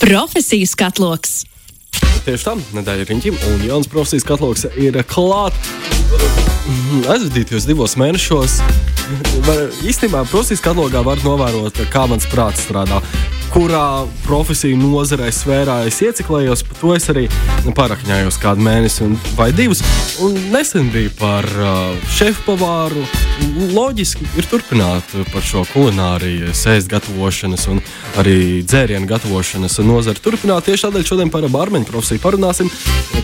Profesiju skatloks. Tieši tā, nedēļa riņķim, un jauns profesijas katloks ir klāt. Aizvadītajos divos mēnešos. Var, īstenībā profesijas katalogā var novērot, kā mans prāts strādā kurā profesiju nozarē sfērā es ieciklējos, par to es arī parakņājos kādu mēnesi vai divus. Un nesen bija par uh, šefpavāru. Loģiski ir turpināt par šo kulināriju, sēst gatavošanas un arī dzērienu gatavošanas nozari. Turpināt tieši tādēļ šodien par barmeņu profesiju parunāsim.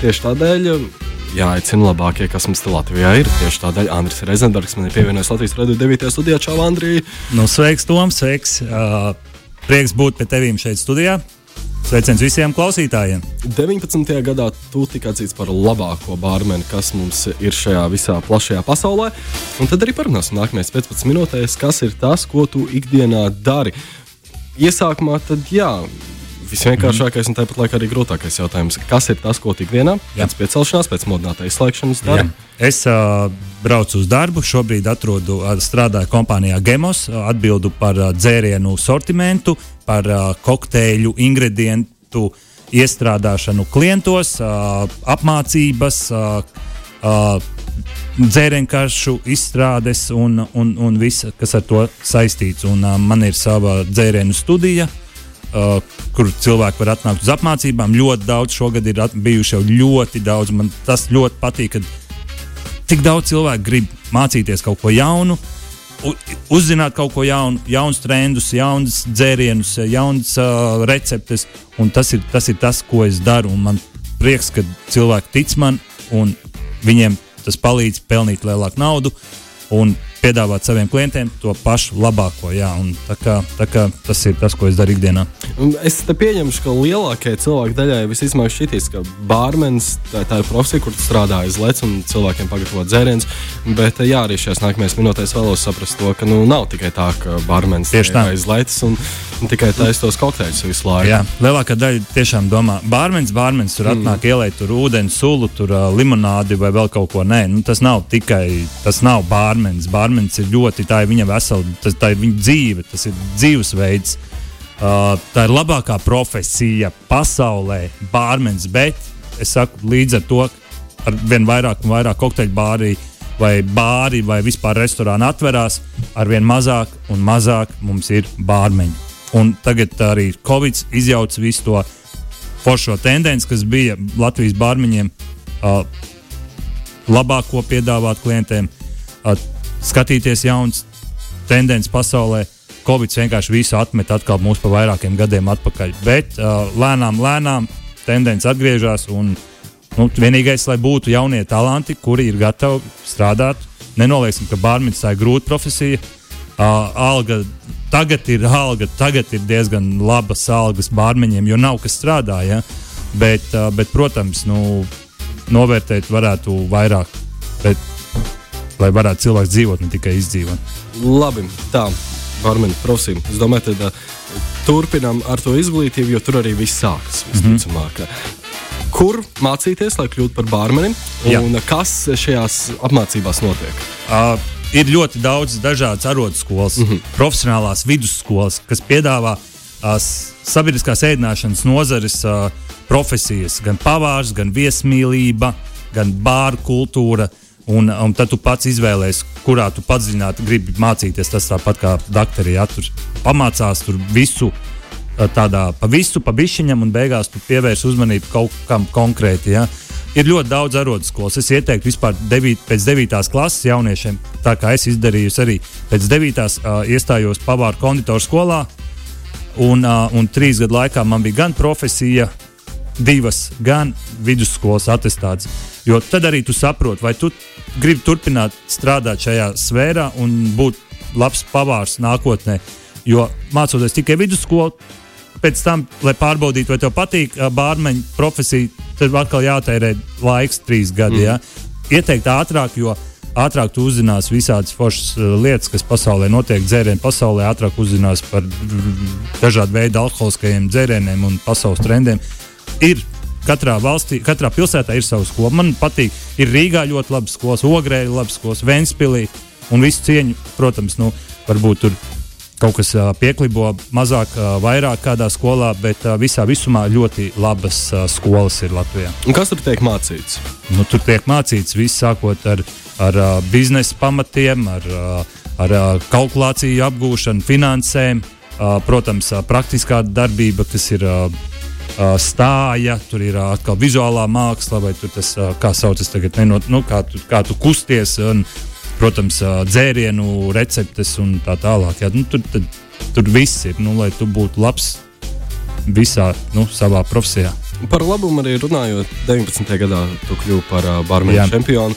Tieši tādēļ jāaicina labākie, kas mums te Latvijā ir. Tieši tādēļ Andris Reizenbergs man ir pievienojis Latvijas radio 9. studijā. Čau, Andrija! Nu, sveiks, Toms! Sveiks! Uh, Prieks būt pie tevis šeit studijā. Sveiciens visiem klausītājiem. 19. gadā tu tika atzīts par labāko bārmeni, kas mums ir šajā visā plašajā pasaulē. Un tad arī parunāsim nākamajās 15 minūtēs, kas ir tas, ko tu ikdienā dari. Iesākumā tad jā, visvienkāršākais un tāpat laikā arī grūtākais jautājums. Kas ir tas, ko tik dienā pēc piecelšanās, pēc modināta izslēgšanas dara? Es uh, braucu uz darbu, šobrīd atrodu, strādāju kompānijā Gemos, atbildu par uh, dzērienu sortimentu, par uh, kokteļu ingredientu iestrādāšanu klientos, uh, apmācības. Uh, uh, dzērienkaršu izstrādes un, un, un viss, kas ar to saistīts. Un, uh, man ir sava dzērienu studija, uh, uh, kur cilvēki var atnākt uz apmācībām. Ļoti daudz šogad ir bijuši jau ļoti daudz. Man tas ļoti patīk, ka tik daudz cilvēku grib mācīties kaut ko jaunu. Uzzināt kaut ko jaunu, jaunus trendus, jaunus dzērienus, jaunas uh, receptes. Tas ir, tas ir tas, ko es daru. Man prieks, ka cilvēki tic man un viņiem tas palīdz pelnīt lielāku naudu. Un piedāvāt saviem klientiem to pašu labāko. Jā, tā kā, tā kā tas ir tas, ko es daru ikdienā. Es pieņemu, ka lielākajai cilvēku daļai visticamāk šķitīs, ka bārmenis tā, tā ir profesija, kur strādā aiz lec un cilvēkiem pagatavo dzērienus. Bet jā, arī šajās nākamajās minūtēs vēlos saprast to, ka nu, nav tikai tā, ka bārmenis tā aiz leces un, tikai taisa tos kokteļus visu laiku. Jā, lielākā daļa tiešām domā, bārmenis, bārmenis tur atnāk mm. ielēt tur ūdeni, sulu, tur uh, limonādi vai vēl kaut ko. Nē, nu, tas nav tikai tas nav bārmenis. bārmenis ir ļoti, tā ir viņa vesela, tas, tā ir viņa dzīve, tas ir dzīvesveids. Uh, tā ir labākā profesija pasaulē, bārmenis. Bet es saku, līdz ar to, ar vien vairāk un vairāk kokteļu bārī vai bāri vai vispār restorāni atverās, arvien mazāk un mazāk mums ir bārmeņi. Un tagad arī Covid izjauca visu to foršo tendenci, kas bija Latvijas bārmeņiem, uh, labāko piedāvāt klientiem. Uh, skatīties jaunas tendences pasaulē. Covid vienkārši visu atmet atkal mūsu pa vairākiem gadiem atpakaļ. Bet uh, lēnām, lēnām tendence atgriežas. Nu, vienīgais, lai būtu jaunie talanti, kuri ir gatavi strādāt. Nenolieksim, ka bārmenis tā ir grūta profesija. Uh, alga tagad ir alga, tagad ir diezgan labas algas bārmeņiem, jo nav kas strādā. Ja? Bet, uh, bet, protams, nu, novērtēt varētu vairāk. Bet lai varētu cilvēks dzīvot, ne tikai izdzīvot. Labi, tā. Barmeņa profesija. Es domāju, ka turpinām ar to izglītību, jo tur arī viss sākas. Visticamāk. Mm -hmm. Kur mācīties, lai kļūtu par bārmeni? Un Jā. kas šajās apmācībās notiek? Uh, ir ļoti daudz dažādas arotskolas, mm -hmm. profesionālās vidusskolas, kas piedāvā uh, sabiedriskās ēdināšanas nozares uh, profesijas, gan pavārs, gan viesmīlība, gan bāru kultūra. Uh, Un, un tad tu pats izvēlējies, kurā tu padziļināti gribi mācīties. Tas tāpat kā doktori, ja tur pamācās tur visu, tādā pa visu, pa bišķiņam, un beigās tu pievērs uzmanību kaut kam konkrēti. Ja. Ir ļoti daudz arodskolas. Es ieteiktu vispār devīt, pēc 9. klases jauniešiem, tā kā es izdarīju, arī pēc 9. Uh, iestājos pavāru konditoru skolā. Un, uh, un trīs gadu laikā man bija gan profesija, divas, gan vidusskolas attestāts. Jo tad arī tu saproti, vai tu gribi turpināt strādāt šajā sfērā un būt labs pavārs nākotnē. Jo mācoties tikai vidusskolu, pēc tam, lai pārbaudītu, vai tev patīk bārmeņa profesija, tad atkal jātērē laiks, trīs gadi. Mm. Ja? Ieteikt ātrāk, jo ātrāk tu uzzināsi visādas foršas lietas, kas pasaulē notiek, dzērienu pasaulē, ātrāk uzzināsi par dažādu veidu alkoholiskajiem dzērieniem un pasaules trendiem. Ir Katrā valstī, katrā pilsētā ir sava skola. Man patīk, ir Rīgā ļoti labi skolas, Ogrē ir labi skolas, Vēnspilī un visu cieņu, protams, nu, varbūt tur kaut kas pieklibo mazāk, vairāk kādā skolā, bet visā visumā ļoti labas skolas ir Latvijā. Un kas tur tiek mācīts? Nu, tur tiek mācīts viss sākot ar, ar biznesa pamatiem, ar, ar kalkulāciju apgūšanu, finansēm, protams, praktiskā darbība, kas ir. Stāja, tur ir atkal vizuālā māksla, vai tas, kā saucas tagad, nenot, nu, kā, tu, kā tu kusties, un, protams, dzērienu receptes un tā tālāk. Jā, nu, tur, tad, tur viss ir, nu, lai tu būtu labs visā nu, savā profesijā. Par labumu arī runājot, 19. gadā tu kļuvi par uh, barmenu čempionu.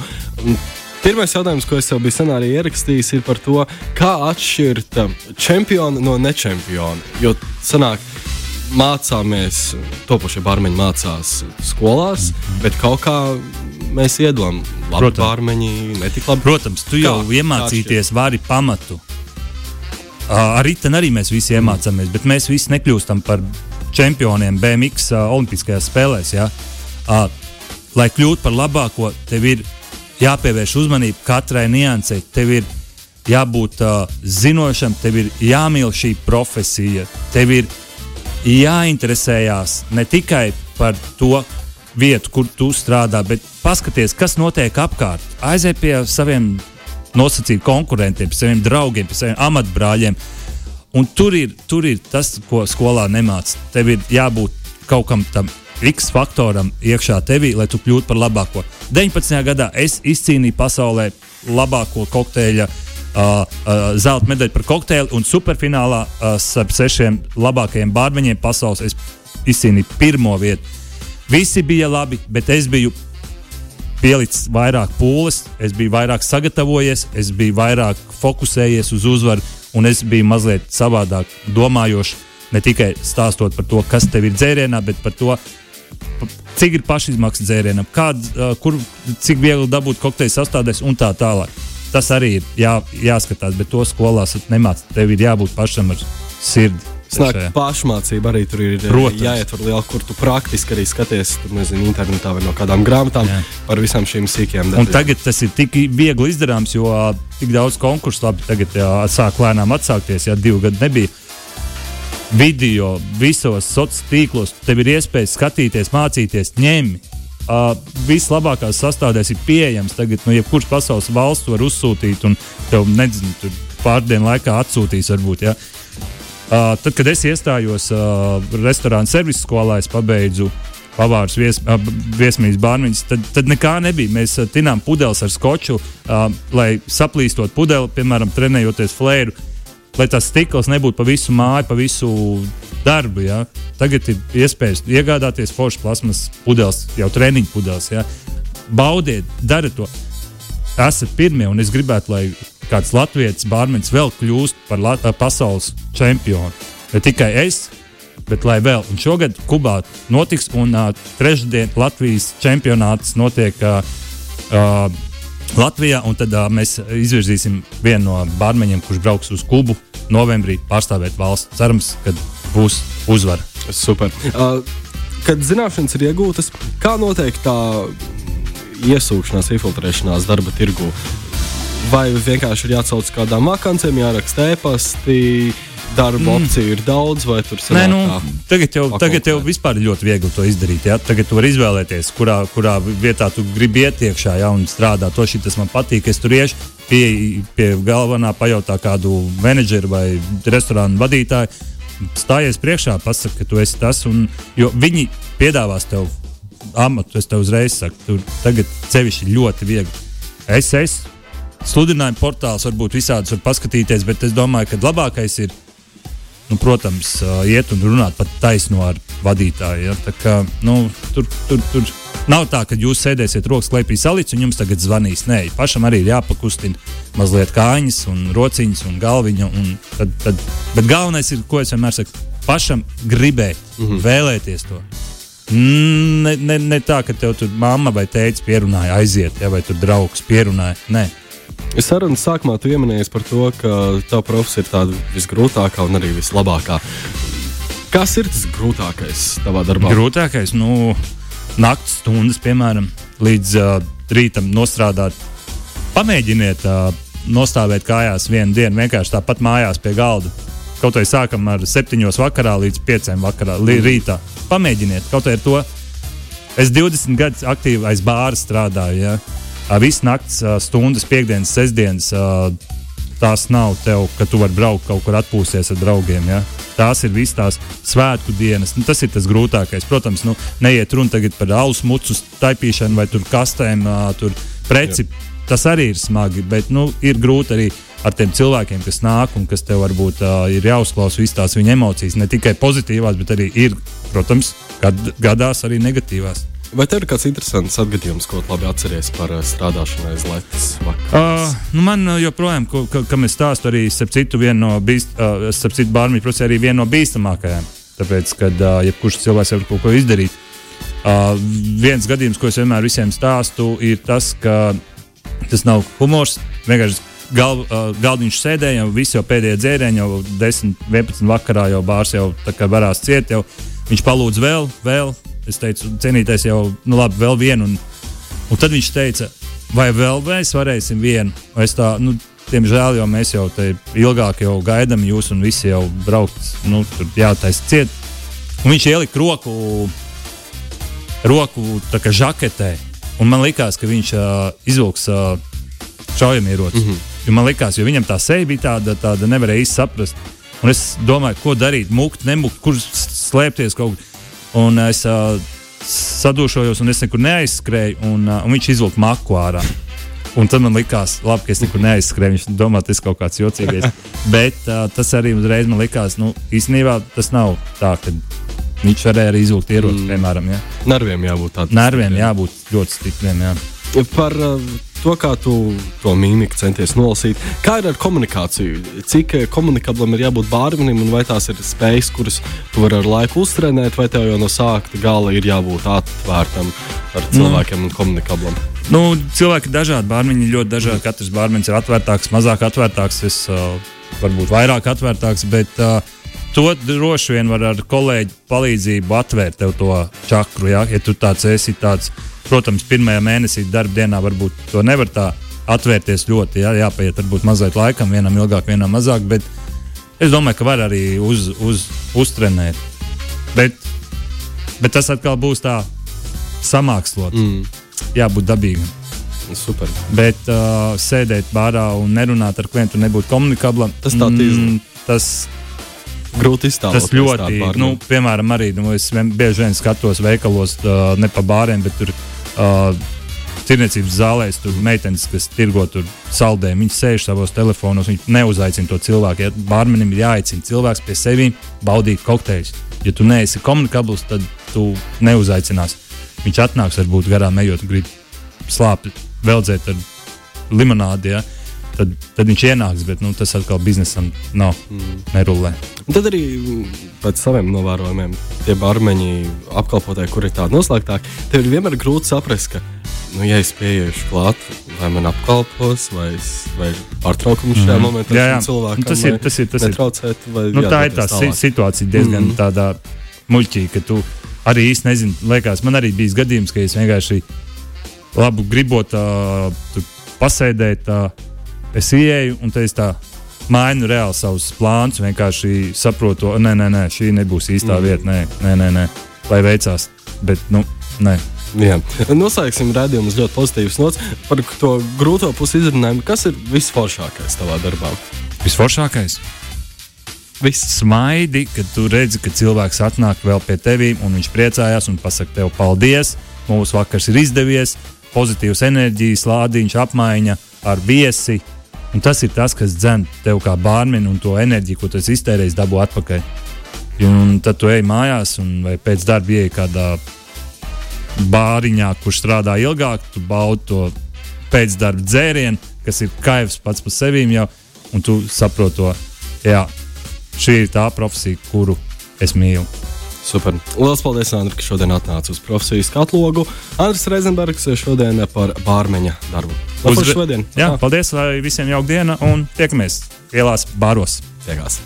Pirmais jautājums, ko es tev biju sen arī ierakstījis, ir par to, kā atšķirt čempionu no nečempiona. Jo sanāk, mācāmies, topošie barmeņi mācās skolās, mm. bet kaut kā mēs iedomājamies, labi Protams. bārmeņi, netik labi. Protams, tu jau kā, iemācīties vari pamatu. Arī tam arī mēs visi iemācāmies, bet mēs visi nekļūstam par čempioniem BMX Olimpiskajās spēlēs. Ja? Lai kļūtu par labāko, tev ir jāpievērš uzmanība katrai niansei. Tev ir jābūt uh, zinošam, tev ir jāmīl šī profesija, tev ir jāinteresējās ne tikai par to vietu, kur tu strādā, bet paskaties, kas notiek apkārt. Aiziet pie saviem nosacītiem konkurentiem, pie saviem draugiem, pie saviem amatbrāļiem. Un tur ir, tur ir tas, ko skolā nemācās. Tev ir jābūt kaut kam tam X faktoram iekšā tevī, lai tu kļūtu par labāko. 19. gadā es izcīnīju pasaulē labāko kokteļa uh, uh, zelta medaļu par kokteili, un superfinālā uh, starp sešiem labākajiem bārmeņiem pasaules es izcīnīju pirmo vietu. Visi bija labi, bet es biju pielicis vairāk pūles, es biju vairāk sagatavojies, es biju vairāk fokusējies uz uzvaru, un es biju mazliet savādāk domājošs. Ne tikai stāstot par to, kas tev ir dzērienā, bet par to, cik ir pašizmaksas dzērienam, kād, kur, cik viegli dabūt kokteļa sastāvdaļas un tā tālāk tas arī ir jā, jāskatās, bet to skolās nemācīt. Tev ir jābūt pašam ar sirdi. Snāk, pašmācība arī tur ir Protams. jāietver liela, kur tu praktiski arī skaties, tur nezinu, internetā vai no kādām grāmatām Jā. par visām šīm sīkajām lietām. Tagad tas ir tik viegli izdarāms, jo tik daudz konkursu labi tagad jā, sāk lēnām atsākties, ja divi gadi nebija. Video visos sociālos tīklos, tev ir iespēja skatīties, mācīties, ņemt Uh, vislabākās sastāvdaļas ir pieejamas. Tagad, nu, jebkurš pasaules valsts var uzsūtīt, un tev nezinu, tur pārdienu laikā atsūtīs. Varbūt, ja? uh, tad, kad es iestājos uh, restorāna servisa skolā, es pabeidzu pavārs vies, uh, viesmīļas bārniņas, tad, tad nekā nebija. Mēs uh, tinām pudeles ar skoču, uh, lai saplīstot pudeli, piemēram, trenējoties flēru lai tas stikls nebūtu pa visu māju, pa visu darbu. Ja? Tagad ir iespējas iegādāties foršas plasmas pudeles, jau treniņu pudeles. Ja? Baudiet, dariet to. Esat pirmie, un es gribētu, lai kāds latviešu bārmenis vēl kļūst par Lat pasaules čempionu. Ne tikai es, bet lai vēl. Un šogad Kubā notiks, un uh, trešdien Latvijas čempionāts notiek. Uh, uh, Latvijā, un tad uh, mēs izvirzīsim vienu no bārmeņiem, kurš brauks uz Kubu novembrī pārstāvēt valsts. Cerams, ka būs uzvara. Super. Uh, kad zināšanas ir iegūtas, kā notiek tā iesūkšanās, infiltrēšanās darba tirgu? Vai vienkārši ir jācauc kādām vakancēm, jāraksta e-pasti? darba mm. opciju ir daudz, vai tur Nē, nu, tagad jau, pakultēt. tagad jau vispār ir ļoti viegli to izdarīt. Ja? Tagad tu vari izvēlēties, kurā, kurā vietā tu gribi iet iekšā ja, un strādāt. To šī tas man patīk. Es tur iešu pie, pie galvenā, pajautā kādu menedžeru vai restorānu vadītāju. Stājies priekšā, pasaki, ka tu esi tas. Un, jo viņi piedāvās tev amatu, es tev uzreiz saku, tur tagad cevišķi ļoti viegli. Es esmu sludinājuma portāls, varbūt visādus var paskatīties, bet es domāju, ka labākais ir nu, protams, iet un runāt pat taisno ar vadītāju. Ja? Tā kā, nu, tur, tur, tur nav tā, ka jūs sēdēsiet rokas klēpī salīdz un jums tagad zvanīs. Nē, pašam arī ir jāpakustina mazliet kājas, un rociņas un galviņa. Un tad, tad, bet galvenais ir, ko es vienmēr saku, pašam gribēt, mm -hmm. vēlēties to. Ne, ne, ne tā, ka tev tur mamma vai tēvs pierunāja aiziet, ja, vai tur draugs pierunāja. Nē, Sarunas sākumā tu pieminēji par to, ka tā profesija ir tāda visgrūtākā un arī vislabākā. Kas ir tas grūtākais tavā darbā? Grūtākais, nu, naktas stundas, piemēram, līdz uh, rītam nostrādāt. Pamēģiniet uh, nostāvēt kājās vienu dienu, vienkārši tāpat mājās pie galda. kaut vai sākam ar 7 vakarā līdz 5 vakarā, līdz rītā. Pamēģiniet kaut vai ar to. Es 20 gadus aktīvi aiz bāra strādāju. Ja? Visu nakts stundas, piekdienas, sestdienas. Tās nav tev, ka tu vari braukt kaut kur atpūsties ar draugiem. Ja? Tās ir visas tās svētku dienas. Nu, tas ir tas grūtākais. Protams, nu, neiet runa tagad par ausmucu taipīšanu vai tur kastēm, tur preci. Jā. Tas arī ir smagi, bet nu, ir grūti arī ar tiem cilvēkiem, kas nāk un kas tev varbūt uh, ir jāuzklausa visas tās viņa emocijas. Ne tikai pozitīvās, bet arī ir, protams, gad, gadās arī negatīvās. Vai tev ir kāds interesants atgadījums, ko labi atceries par strādāšanu aiz Latvijas? Uh, nu man joprojām, ko, ka, kam es stāstu arī citu, no, bīst, uh, citu bārmiņu, protams, arī viena no bīstamākajām. Tāpēc, kad uh, jebkurš cilvēks var kaut ko izdarīt. Uh, viens gadījums, ko es vienmēr visiem stāstu, ir tas, ka tas nav humors. Vienkārši gal, uh, galdiņš sēdēja, jau visi jau pēdējie dzērieni, jau 10, 11 vakarā jau bārs jau varās ciet. Jau. Viņš palūdza vēl, vēl. Es teicu, cienītais jau, nu labi, vēl vienu. Un, un tad viņš teica, vai vēl mēs varēsim vienu? Es tā, nu, diemžēl jau mēs jau te ilgāk jau gaidām jūs un visi jau braukt, nu, tur jātaisa ciet. Un viņš ielika roku, roku tā kā žaketē. Un man liekas, ka viņš uh, izvilks uh, šaujamieroci. Mm -hmm. Jo man liekas, jo viņam tā seja bija tāda, tāda nevarēja īsti saprast. Un es domāju, ko darīt, mukt, nemukt, kur slēpties kaut kur. Un es uh, sadūšojos, un es nekur neaizskrēju, un, uh, un viņš izvilka maku ārā. Un tad man likās, labi, ka es nekur neaizskrēju. Viņš domā, tas ir kaut kāds jocīgais. Bet uh, tas arī uzreiz man likās, nu, īstenībā tas nav tā, ka viņš varēja arī izvilkt ieroci, mm. piemēram. Ja. Nerviem jābūt tādiem. Nerviem jābūt ļoti stipriem. Jā. Par uh, to, kā tu to mīmīku centies nolasīt. Kā ir ar komunikāciju? Cik eh, komunikablam ir jābūt bārmenim, un vai tās ir spējas, kuras tu vari ar laiku uztrenēt, vai tev jau no sākta gala ir jābūt atvērtam ar nu. cilvēkiem nu. un komunikablam? Nu, cilvēki ir dažādi, bārmeņi ir ļoti dažādi. Katrs bārmenis ir atvērtāks, mazāk atvērtāks, es uh, varbūt vairāk atvērtāks. Bet, uh, To droši vien var ar kolēģi palīdzību atvērt tev to čakru. Ja, ja tu tāds esi tāds Protams, pirmajā mēnesī darba dienā varbūt to nevar tā atvērties ļoti. Jā, jāpaiet varbūt mazliet laikam, vienam ilgāk, vienam mazāk. Bet es domāju, ka var arī uz, uz, uztrenēt. Bet, bet tas atkal būs tā samākslot. Mm. Jābūt dabīgam. Super. Bet uh, sēdēt bārā un nerunāt ar klientu, nebūt komunikablam. Tas tā tīzli. Tas grūti iztēloties. Tas ļoti, nu, piemēram, arī nu, es vien, bieži vien skatos veikalos, uh, ne pa bāriem, bet tur uh, tirniecības zālēs, tur meitenes, kas tirgo tur saldējumu, viņi sēž savos telefonos, viņi neuzaicina to cilvēku. Ja bārmenim ir jāaicina cilvēks pie sevis baudīt kokteļus. Ja tu neesi komunikabls, tad tu neuzaicināsi. Viņš atnāks, varbūt garām ejot, grib slāpēt, veldzēt ar limonādi. Ja? Tad, tad viņš ienāks, bet nu, tas atkal biznesam nav. Mm. Nerulē. Un tad arī pēc saviem novērojumiem, tie barmeņi, apkalpotāji, kur ir tādi noslēgtāki, tev ir vienmēr grūti saprast, ka, nu, ja es pieiešu klāt, vai man apkalpos, vai, vai pārtraukums šajā mm. momentā jā, jā. cilvēkam, nu, tas ir tas, ir, tas netraucēt, vai nu, tā ir tā tālāk. situācija diezgan mm. tādā muļķīga, ka tu arī īsti nezini, liekas, man arī bija gadījums, ka es vienkārši labu gribot uh, pasēdēt. Uh, es ieeju un te es tā mainu reāli savus plānus. Vienkārši saprotu, nē, nē, nē, šī nebūs īstā mm. vieta. Nē, nē, nē, nē, lai veicās. Bet, nu, nē. Jā. Noslēgsim redzējumu uz ļoti pozitīvas nots par to grūto pusi izrunājumu. Kas ir visforšākais tavā darbā? Visforšākais? Viss smaidi, kad tu redzi, ka cilvēks atnāk vēl pie tevis, un viņš priecājās un pasakā tev paldies. Mūsu vakars ir izdevies, pozitīvs enerģijas lādiņš, apmaiņa ar viesi Un tas ir tas, kas dzen tev kā bārmeni un to enerģiju, ko tu iztērēji, dabū atpakaļ. Un tad tu ej mājās, un pēc darba ieej kādā bāriņā, kurš strādā ilgāk, tu baudi to pēcdarba dzērienu, kas ir kaivs pats par sevi jau, un tu saproti to, jā, šī ir tā profesija, kuru es mīlu. Super. Lielas paldies, Andri, ka šodien atnāci uz profesiju skatlogu. Andris Reizenbergs šodien par bārmeņa darbu. Uz šodien. Jā, tā. paldies, lai visiem jauka diena un tiekamies ielās bāros. Tiekās.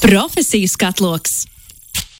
Profesijas katloks.